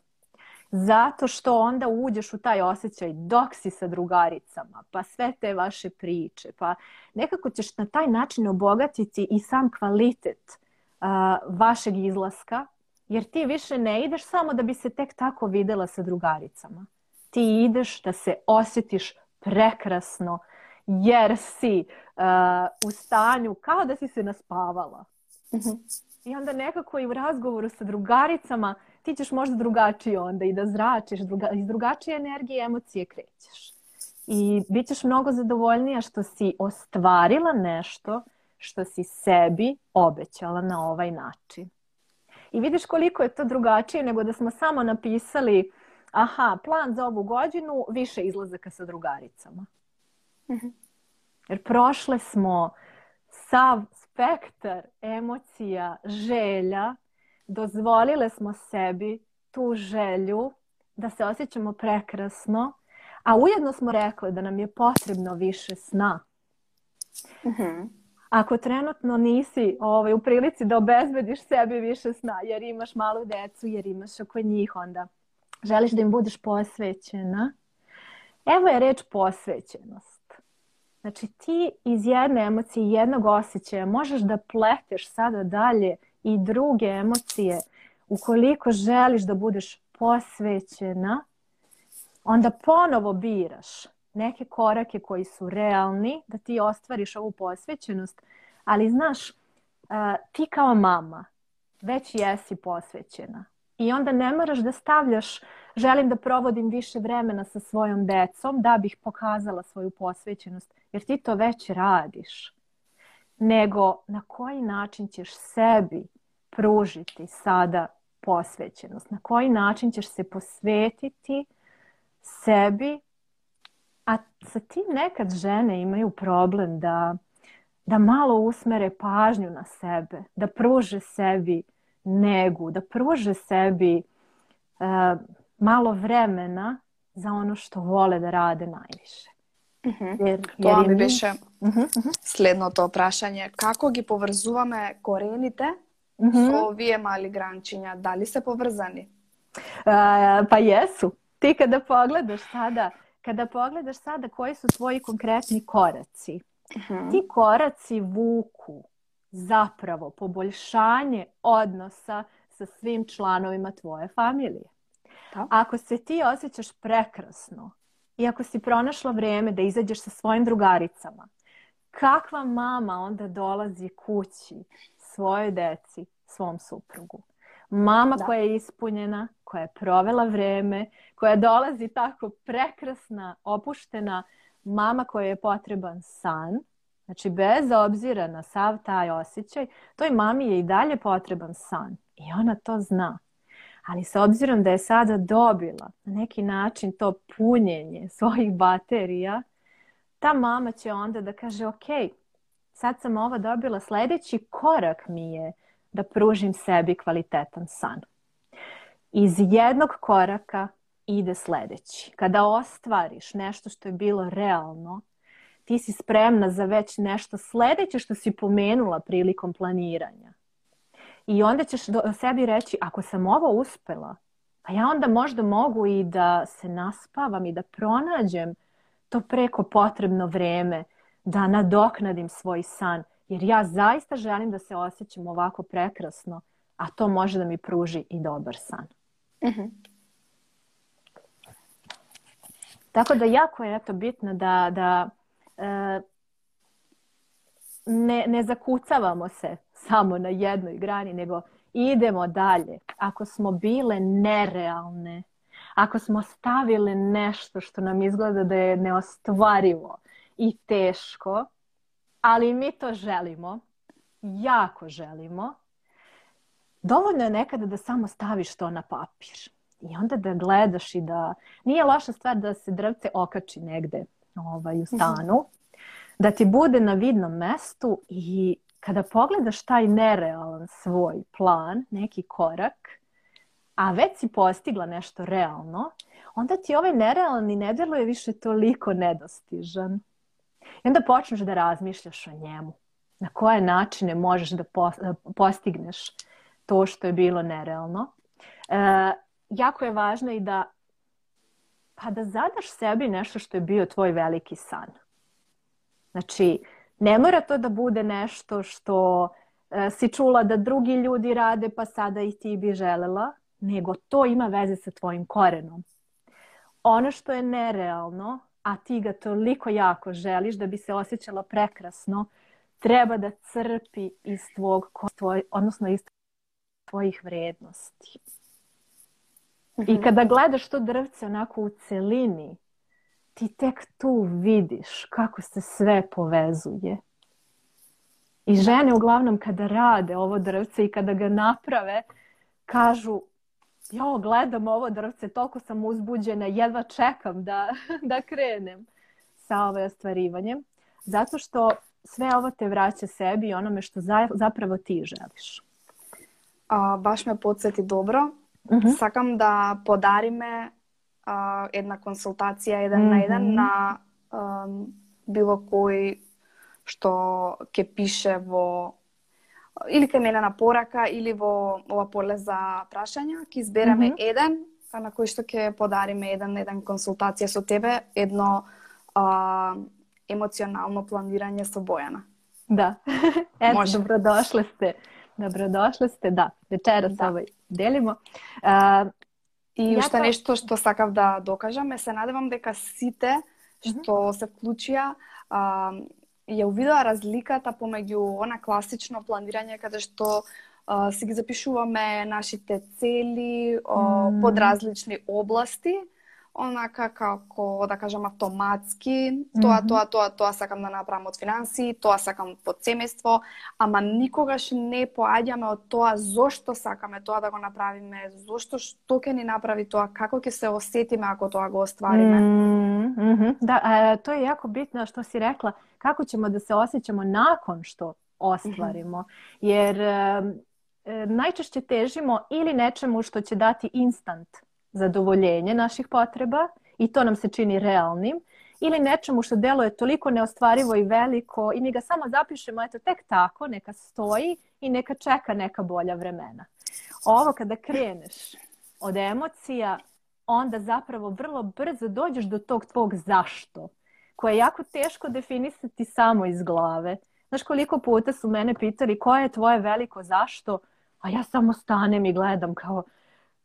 S2: Zato što onda uđeš u taj osjećaj dok si sa drugaricama, pa sve te vaše priče, pa nekako ćeš na taj način obogatiti i sam kvalitet a, vašeg izlaska, jer ti više ne ideš samo da bi se tek tako videla sa drugaricama. Ti ideš da se osjetiš prekrasno, jer si uh, u stanju kao da si se naspavala. Mm -hmm. I onda nekako i u razgovoru sa drugaricama ti ćeš možda drugačije onda i da zračiš, druga, iz drugačije energije i emocije krećeš. I bit ćeš mnogo zadovoljnija što si ostvarila nešto što si sebi obećala na ovaj način. I vidiš koliko je to drugačije nego da smo samo napisali aha, plan za ovu godinu, više izlazaka sa drugaricama. Mm-hmm. Jer prošle smo sav spektar emocija, želja, dozvolile smo sebi tu želju da se osjećamo prekrasno, a ujedno smo rekli da nam je potrebno više sna. Mm-hmm ako trenutno nisi ovaj, u prilici da obezbediš sebi više sna, jer imaš malu decu, jer imaš oko njih, onda želiš da im budeš posvećena, evo je reč posvećenost. Znači ti iz jedne emocije, jednog osjećaja možeš da pleteš sada dalje i druge emocije. Ukoliko želiš da budeš posvećena, onda ponovo biraš neke korake koji su realni, da ti ostvariš ovu posvećenost, ali znaš, ti kao mama već jesi posvećena i onda ne moraš da stavljaš želim da provodim više vremena sa svojom decom da bih pokazala svoju posvećenost, jer ti to već radiš. Nego na koji način ćeš sebi pružiti sada posvećenost, na koji način ćeš se posvetiti sebi A sa tim nekad žene imaju problem da, da malo usmere pažnju na sebe, da pruže sebi negu, da pruže sebi uh, malo vremena za ono što vole da rade najviše.
S1: Uh -huh. Jer, Тоа ми беше uh -huh, uh -huh. следното прашање. Како ги поврзуваме корените uh -huh. со овие мали гранчиња? Дали се поврзани?
S2: pa jesu. Ti kada pogledaš sada, kada pogledaš sada koji su tvoji konkretni koraci, uh-huh. ti koraci vuku zapravo poboljšanje odnosa sa svim članovima tvoje familije. Da. Ako se ti osjećaš prekrasno i ako si pronašla vrijeme da izađeš sa svojim drugaricama, kakva mama onda dolazi kući svojoj deci, svom suprugu? Mama da. koja je ispunjena, koja je provela vreme, koja dolazi tako prekrasna, opuštena, mama koja je potreban san, Znači, bez obzira na sav taj osjećaj, toj mami je i dalje potreban san. I ona to zna. Ali s obzirom da je sada dobila na neki način to punjenje svojih baterija, ta mama će onda da kaže, ok, sad sam ovo dobila, sljedeći korak mi je da pružim sebi kvalitetan san. Iz jednog koraka ide sljedeći. Kada ostvariš nešto što je bilo realno, ti si spremna za već nešto sljedeće što si pomenula prilikom planiranja. I onda ćeš do sebi reći, ako sam ovo uspela, pa ja onda možda mogu i da se naspavam i da pronađem to preko potrebno vreme, da nadoknadim svoj san. Jer ja zaista želim da se osjećam ovako prekrasno, a to može da mi pruži i dobar san. Uh-huh. Tako da jako je eto bitno da, da ne, ne zakucavamo se samo na jednoj grani, nego idemo dalje. Ako smo bile nerealne, ako smo stavile nešto što nam izgleda da je neostvarivo i teško, ali mi to želimo, jako želimo, dovoljno je nekada da samo staviš to na papir. I onda da gledaš i da... Nije loša stvar da se drvce okači negde ovaj, u mhm. stanu, da ti bude na vidnom mestu i kada pogledaš taj nerealan svoj plan, neki korak, a već si postigla nešto realno, onda ti ovaj nerealni ne deluje više toliko nedostižan. I onda počneš da razmišljaš o njemu. Na koje načine možeš da postigneš to što je bilo nerealno. E, jako je važno i da pa da zadaš sebi nešto što je bio tvoj veliki san. Znači, ne mora to da bude nešto što e, si čula da drugi ljudi rade pa sada i ti bi želela, nego to ima veze sa tvojim korenom. Ono što je nerealno, a ti ga toliko jako želiš da bi se osjećala prekrasno, treba da crpi iz tvog, tvoj, odnosno iz tvojih vrednosti. I mhm. kada gledaš to drvce onako u celini, ti tek tu vidiš kako se sve povezuje. I žene uglavnom kada rade ovo drvce i kada ga naprave, kažu jo, gledam ovo drvce, toliko sam uzbuđena, jedva čekam da, da krenem sa ovaj ostvarivanjem. Zato što sve ovo te vraća sebi i onome što zapravo ti želiš.
S1: A, baš me podsjeti dobro Mm-hmm. Сакам да подариме а, една консултација еден mm-hmm. на еден на а, било кој што ќе пише во или кај мене на порака или во ова поле за прашања, ќе избереме mm-hmm. еден на кој што ќе подариме еден еден консултација со тебе, едно а, емоционално планирање со Бојана.
S2: Да. Ето, Може. добродошле сте. Добродошле сте, да. Вечерас да. овој делимо.
S1: Uh, и ја уште нешто што сакав да докажам е се надевам дека сите што mm -hmm. се вклучија ја увидоа разликата помеѓу она класично планирање каде што uh, си ги запишуваме нашите цели mm. под различни области онака како да кажам автоматски, тоа, mm -hmm. тоа, тоа, тоа сакам да направам од финанси, тоа сакам под семејство, ама никогаш не поаѓаме од тоа зошто сакаме тоа да го направиме, зошто што ќе ни направи тоа, како ќе се осетиме ако тоа го оствариме.
S2: Mm -hmm. Да, тоа е јако битно што си рекла, како ćemo да се осеќамо након што -hmm. Jer e, najčešće težimo ili nečemu što će dati instant zadovoljenje naših potreba i to nam se čini realnim ili nečemu što deluje toliko neostvarivo i veliko i mi ga samo zapišemo eto tek tako, neka stoji i neka čeka neka bolja vremena. Ovo kada kreneš od emocija, onda zapravo vrlo brzo dođeš do tog tvog zašto, koje je jako teško definisati samo iz glave. Znaš koliko puta su mene pitali koje je tvoje veliko zašto, a ja samo stanem i gledam kao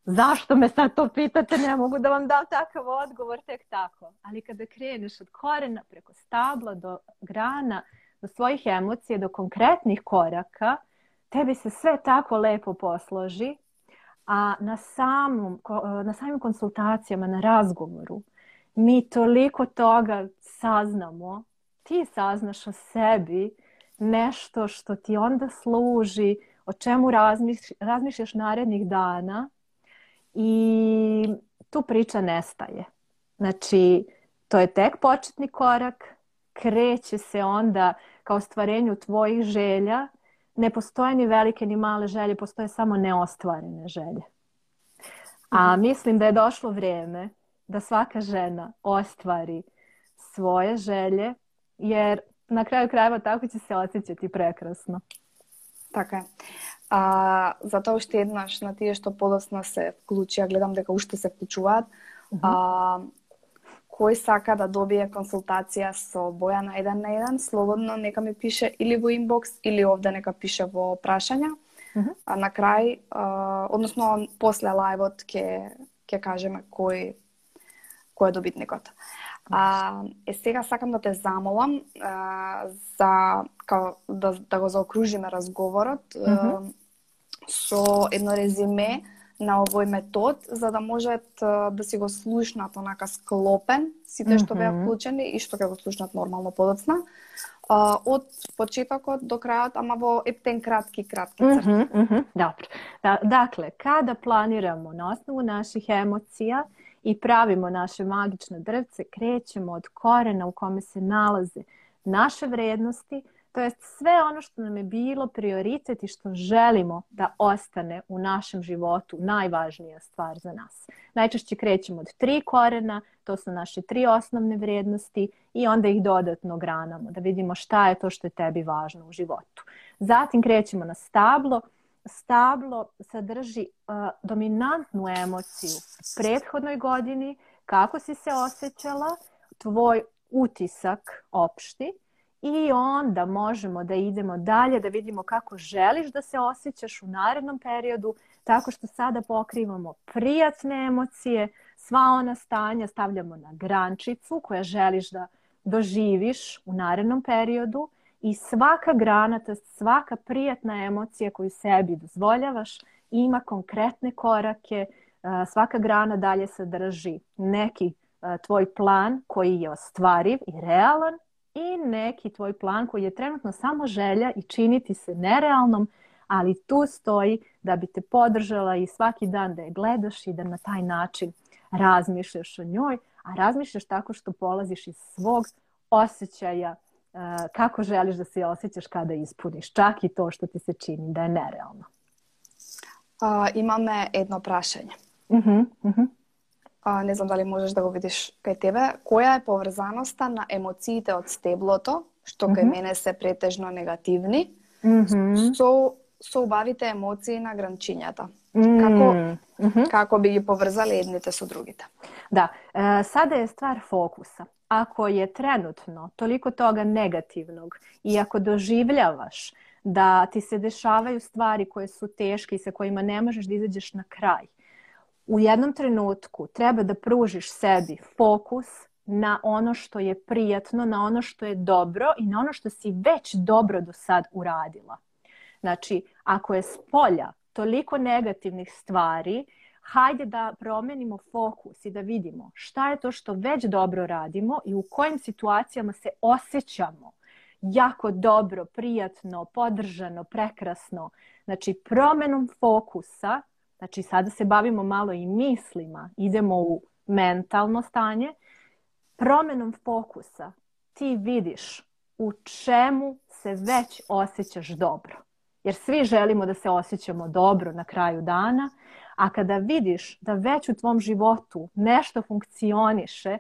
S2: zašto me sad to pitate, ne mogu da vam dam takav odgovor tek tako. Ali kada kreneš od korena preko stabla do grana, do svojih emocija, do konkretnih koraka, tebi se sve tako lepo posloži, a na, samom, na samim konsultacijama, na razgovoru, mi toliko toga saznamo, ti saznaš o sebi nešto što ti onda služi, o čemu razmišljaš narednih dana i tu priča nestaje. Znači, to je tek početni korak, kreće se onda kao stvarenju tvojih želja. Ne postoje ni velike ni male želje, postoje samo neostvarene želje. A mhm. mislim da je došlo vrijeme da svaka žena ostvari svoje želje, jer na kraju krajeva tako će se osjećati prekrasno.
S1: Така е. А, затоа уште еднаш на тие што подосна се вклучи, ја гледам дека уште се вклучуваат, mm -hmm. а, кој сака да добие консултација со Бојана еден на еден, слободно нека ми пише или во инбокс или овде нека пише во прашања. Mm -hmm. А на крај, а, односно после лајвот ќе ќе кажеме кој кој е добитникот. А, е сега сакам да те замолам а, за као, да, да го заокружиме разговорот mm -hmm. Со едно резиме на овој метод, за да можат да си го слушнат онака склопен сите што беа вклучени и што ќе го слушнат нормално подоцна. Од почетокот до крајот, ама во ептен кратки, кратки
S2: црти. Mm -hmm, mm -hmm, dobro. Da, dakle, kada planiramo na osnovu naših emocija i pravimo naše magične drvce, krećemo od korena u kome se nalaze naše vrednosti, to jest sve ono što nam je bilo prioritet i što želimo da ostane u našem životu najvažnija stvar za nas. Najčešće krećemo od tri korena, to su naše tri osnovne vrijednosti i onda ih dodatno granamo da vidimo šta je to što je tebi važno u životu. Zatim krećemo na stablo, stablo sadrži uh, dominantnu emociju prethodnoj godini, kako si se osjećala, tvoj utisak opšti i onda možemo da idemo dalje, da vidimo kako želiš da se osjećaš u narednom periodu, tako što sada pokrivamo prijatne emocije, sva ona stanja stavljamo na grančicu koja želiš da doživiš u narednom periodu i svaka grana, to svaka prijatna emocija koju sebi dozvoljavaš ima konkretne korake, svaka grana dalje sadrži neki tvoj plan koji je ostvariv i realan i neki tvoj plan koji je trenutno samo želja i činiti se nerealnom, ali tu stoji da bi te podržala i svaki dan da je gledaš i da na taj način razmišljaš o njoj, a razmišljaš tako što polaziš iz svog osjećaja kako želiš da se osjećaš kada ispuniš, čak i to što ti se čini da je nerealno.
S1: А, имаме едно прашање.
S2: Uh -huh, uh -huh.
S1: А, не знам дали можеш да го видиш кај тебе. Која е поврзаноста на емоциите од стеблото, што кај uh -huh. мене се претежно негативни,
S2: uh -huh.
S1: со, со убавите емоции на гранчињата? Како, uh -huh. како би ги поврзали едните со другите?
S2: Da, e, sada je stvar fokusa. Ako je trenutno toliko toga negativnog i ako doživljavaš da ti se dešavaju stvari koje su teške i sa kojima ne možeš da izađeš na kraj, u jednom trenutku treba da pružiš sebi fokus na ono što je prijatno, na ono što je dobro i na ono što si već dobro do sad uradila. Znači, ako je s polja toliko negativnih stvari, hajde da promenimo fokus i da vidimo šta je to što već dobro radimo i u kojim situacijama se osjećamo jako dobro, prijatno, podržano, prekrasno. Znači, promenom fokusa Znači sada se bavimo malo i mislima, idemo u mentalno stanje. Promenom fokusa ti vidiš u čemu se već osjećaš dobro. Jer svi želimo da se osjećamo dobro na kraju dana, a kada vidiš da već u tvom životu nešto funkcioniše,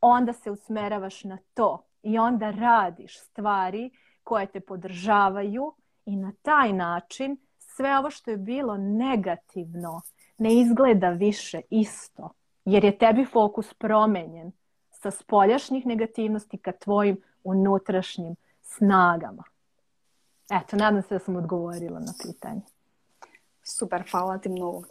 S2: onda se usmeravaš na to i onda radiš stvari koje te podržavaju i na taj način sve ovo što je bilo negativno ne izgleda više isto, jer je tebi fokus promenjen sa spoljašnjih negativnosti ka tvojim unutrašnjim snagama. Eto, nadam se da sam odgovorila na pitanje.
S1: Super, hvala ti mnogo.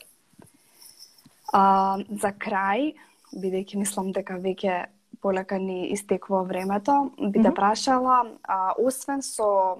S1: А, за крај, бидејќи мислам дека веќе полека ни истекува времето, би те прашала, а, освен со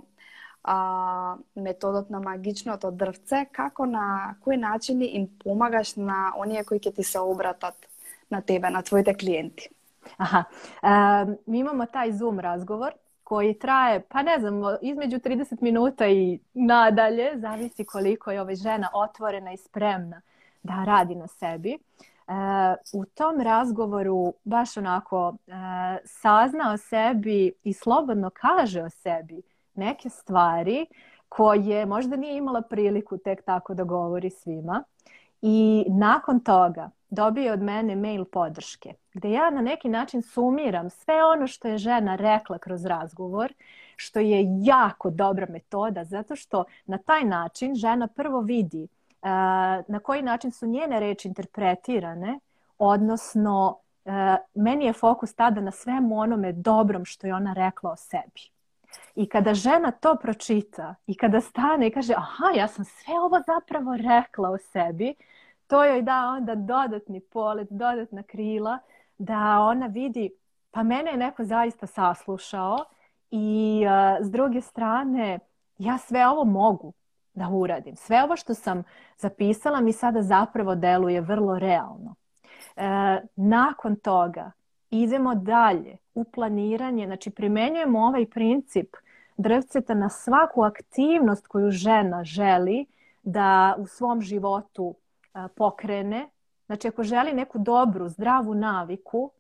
S1: а, методот на магичното дрвце, како на кои начини им помагаш на оние кои ќе ти се обратат на тебе, на твоите клиенти?
S2: Aha, e, mi imamo taj Zoom razgovor koji traje, pa ne znam, između 30 minuta i nadalje, zavisi koliko je ova žena otvorena i spremna da radi na sebi. E, u tom razgovoru baš onako e, sazna o sebi i slobodno kaže o sebi neke stvari koje možda nije imala priliku tek tako da govori svima. I nakon toga dobije od mene mail podrške gde ja na neki način sumiram sve ono što je žena rekla kroz razgovor, što je jako dobra metoda zato što na taj način žena prvo vidi uh, na koji način su njene reči interpretirane, odnosno meni je fokus tada na svemu onome dobrom što je ona rekla o sebi. I kada žena to pročita i kada stane i kaže aha, ja sam sve ovo zapravo rekla o sebi, to joj da onda dodatni polet, dodatna krila da ona vidi pa mene je neko zaista saslušao i uh, s druge strane ja sve ovo mogu da uradim. Sve ovo što sam zapisala mi sada zapravo deluje vrlo realno. E, nakon toga idemo dalje u planiranje, znači primenjujemo ovaj princip drvceta na svaku aktivnost koju žena želi da u svom životu pokrene. Znači ako želi neku dobru, zdravu naviku,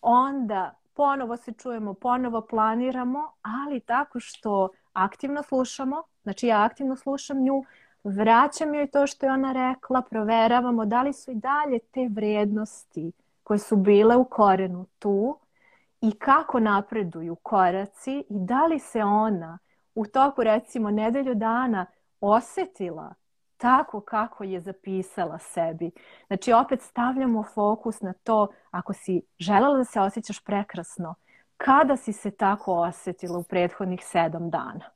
S2: onda ponovo se čujemo, ponovo planiramo, ali tako što aktivno slušamo, znači ja aktivno slušam nju, vraćam joj to što je ona rekla, proveravamo da li su i dalje te vrijednosti koje su bile u korenu tu i kako napreduju koraci i da li se ona u toku recimo nedelju dana osetila tako kako je zapisala sebi. Znači opet stavljamo fokus na to ako si želela da se osjećaš prekrasno, kada si se tako osetila u prethodnih sedam dana.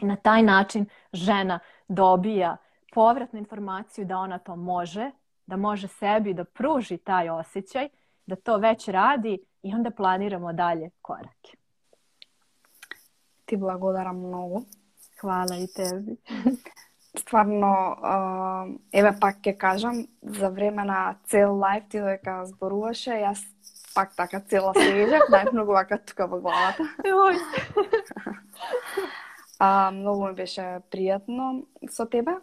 S2: I na taj način žena dobija povratnu informaciju da ona to može, da može sebi da pruži taj osjećaj, da to već radi i onda planiramo dalje korake.
S1: Ti благодарам многу.
S2: Hvala i tebi.
S1: стварно, еве пак ќе кажам, за време на цел лайф ти дека зборуваше, јас пак така цела свежак, најмногу вака тука во главата. а, многу ми беше пријатно со тебе.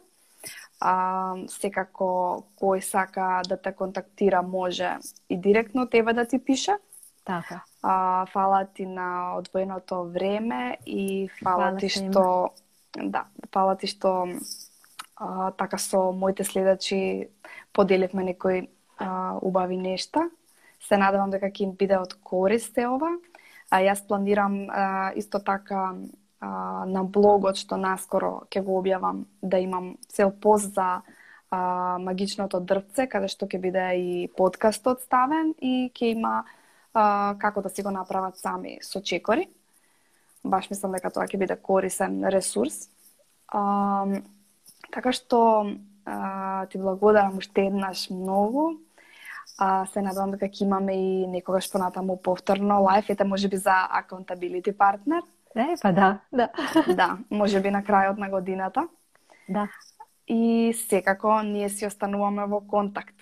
S1: А, секако кој сака да те контактира може и директно тебе да ти пише.
S2: Така.
S1: А, фала ти на одвоеното време и фала, фала ти што да, фала ти што а, така со моите следачи поделивме некои а, убави нешта. Се надевам дека ќе им биде од корист ова. А јас планирам а, исто така а, на блогот што наскоро ќе го објавам да имам цел пост за а, магичното дрвце, каде што ќе биде и подкастот ставен и ќе има а, како да си го направат сами со чекори баш мислам дека тоа ќе биде корисен ресурс. А, така што а, ти благодарам уште еднаш многу. А, се надевам дека ќе имаме и некогаш понатаму повторно лайф, ете може би за accountability partner.
S2: Е, па да, да.
S1: да, може би на крајот на годината.
S2: Да.
S1: И секако ние си остануваме во контакт.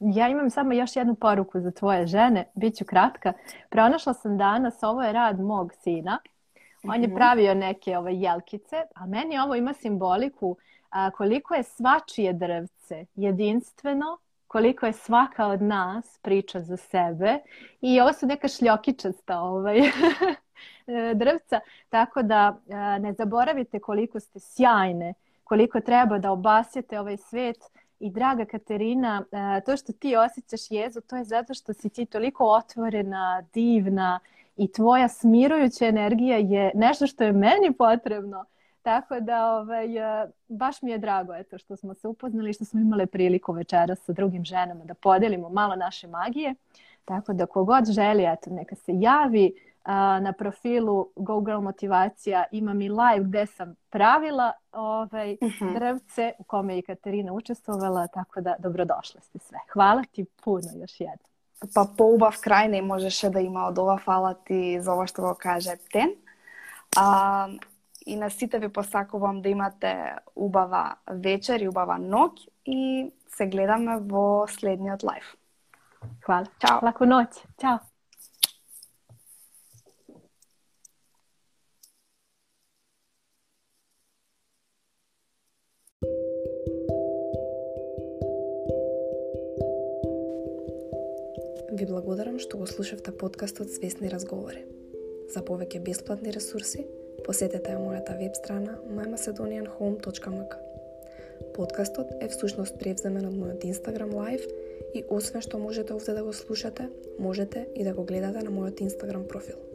S2: Ja imam samo još jednu poruku za tvoje žene, bit ću kratka. Pronašla sam danas, ovo je rad mog sina. On je mhm. pravio neke ove jelkice, a meni ovo ima simboliku a, koliko je svačije drvce jedinstveno, koliko je svaka od nas priča za sebe i ovo su neka šljokičasta ovaj, drvca, tako da a, ne zaboravite koliko ste sjajne, koliko treba da obasjete ovaj svet i draga Katerina, to što ti osjećaš jezu, to je zato što si ti toliko otvorena, divna i tvoja smirujuća energija je nešto što je meni potrebno Tako da ovaj, e, baš mi je drago eto, što smo se upoznali, što smo imali priliku večera sa drugim ženama da podelimo malo naše magije. Tako da kogod želi, eto, neka se javi na profilu Go Girl Motivacija imam i live gde sam pravila ovaj, uh-huh. drvce u kome je i Katarina učestvovala, tako da dobrodošle ste sve. Hvala ti puno još jednom.
S1: Pa poубав крај не можеше да има од ова. Фала ти за ова што го каже Птен. А, и на сите ви посакувам да имате убава вечер и убава ноќ и се гледаме во следниот лайф.
S2: Хвала. Чао. Лаку ноќ. Чао.
S1: Ви благодарам што го слушавте подкастот Свесни разговори. За повеќе бесплатни ресурси, посетете ја мојата веб страна mymacedonianhome.mk. Подкастот е всушност превземен од мојот Instagram Live и освен што можете овде да го слушате, можете и да го гледате на мојот Instagram профил.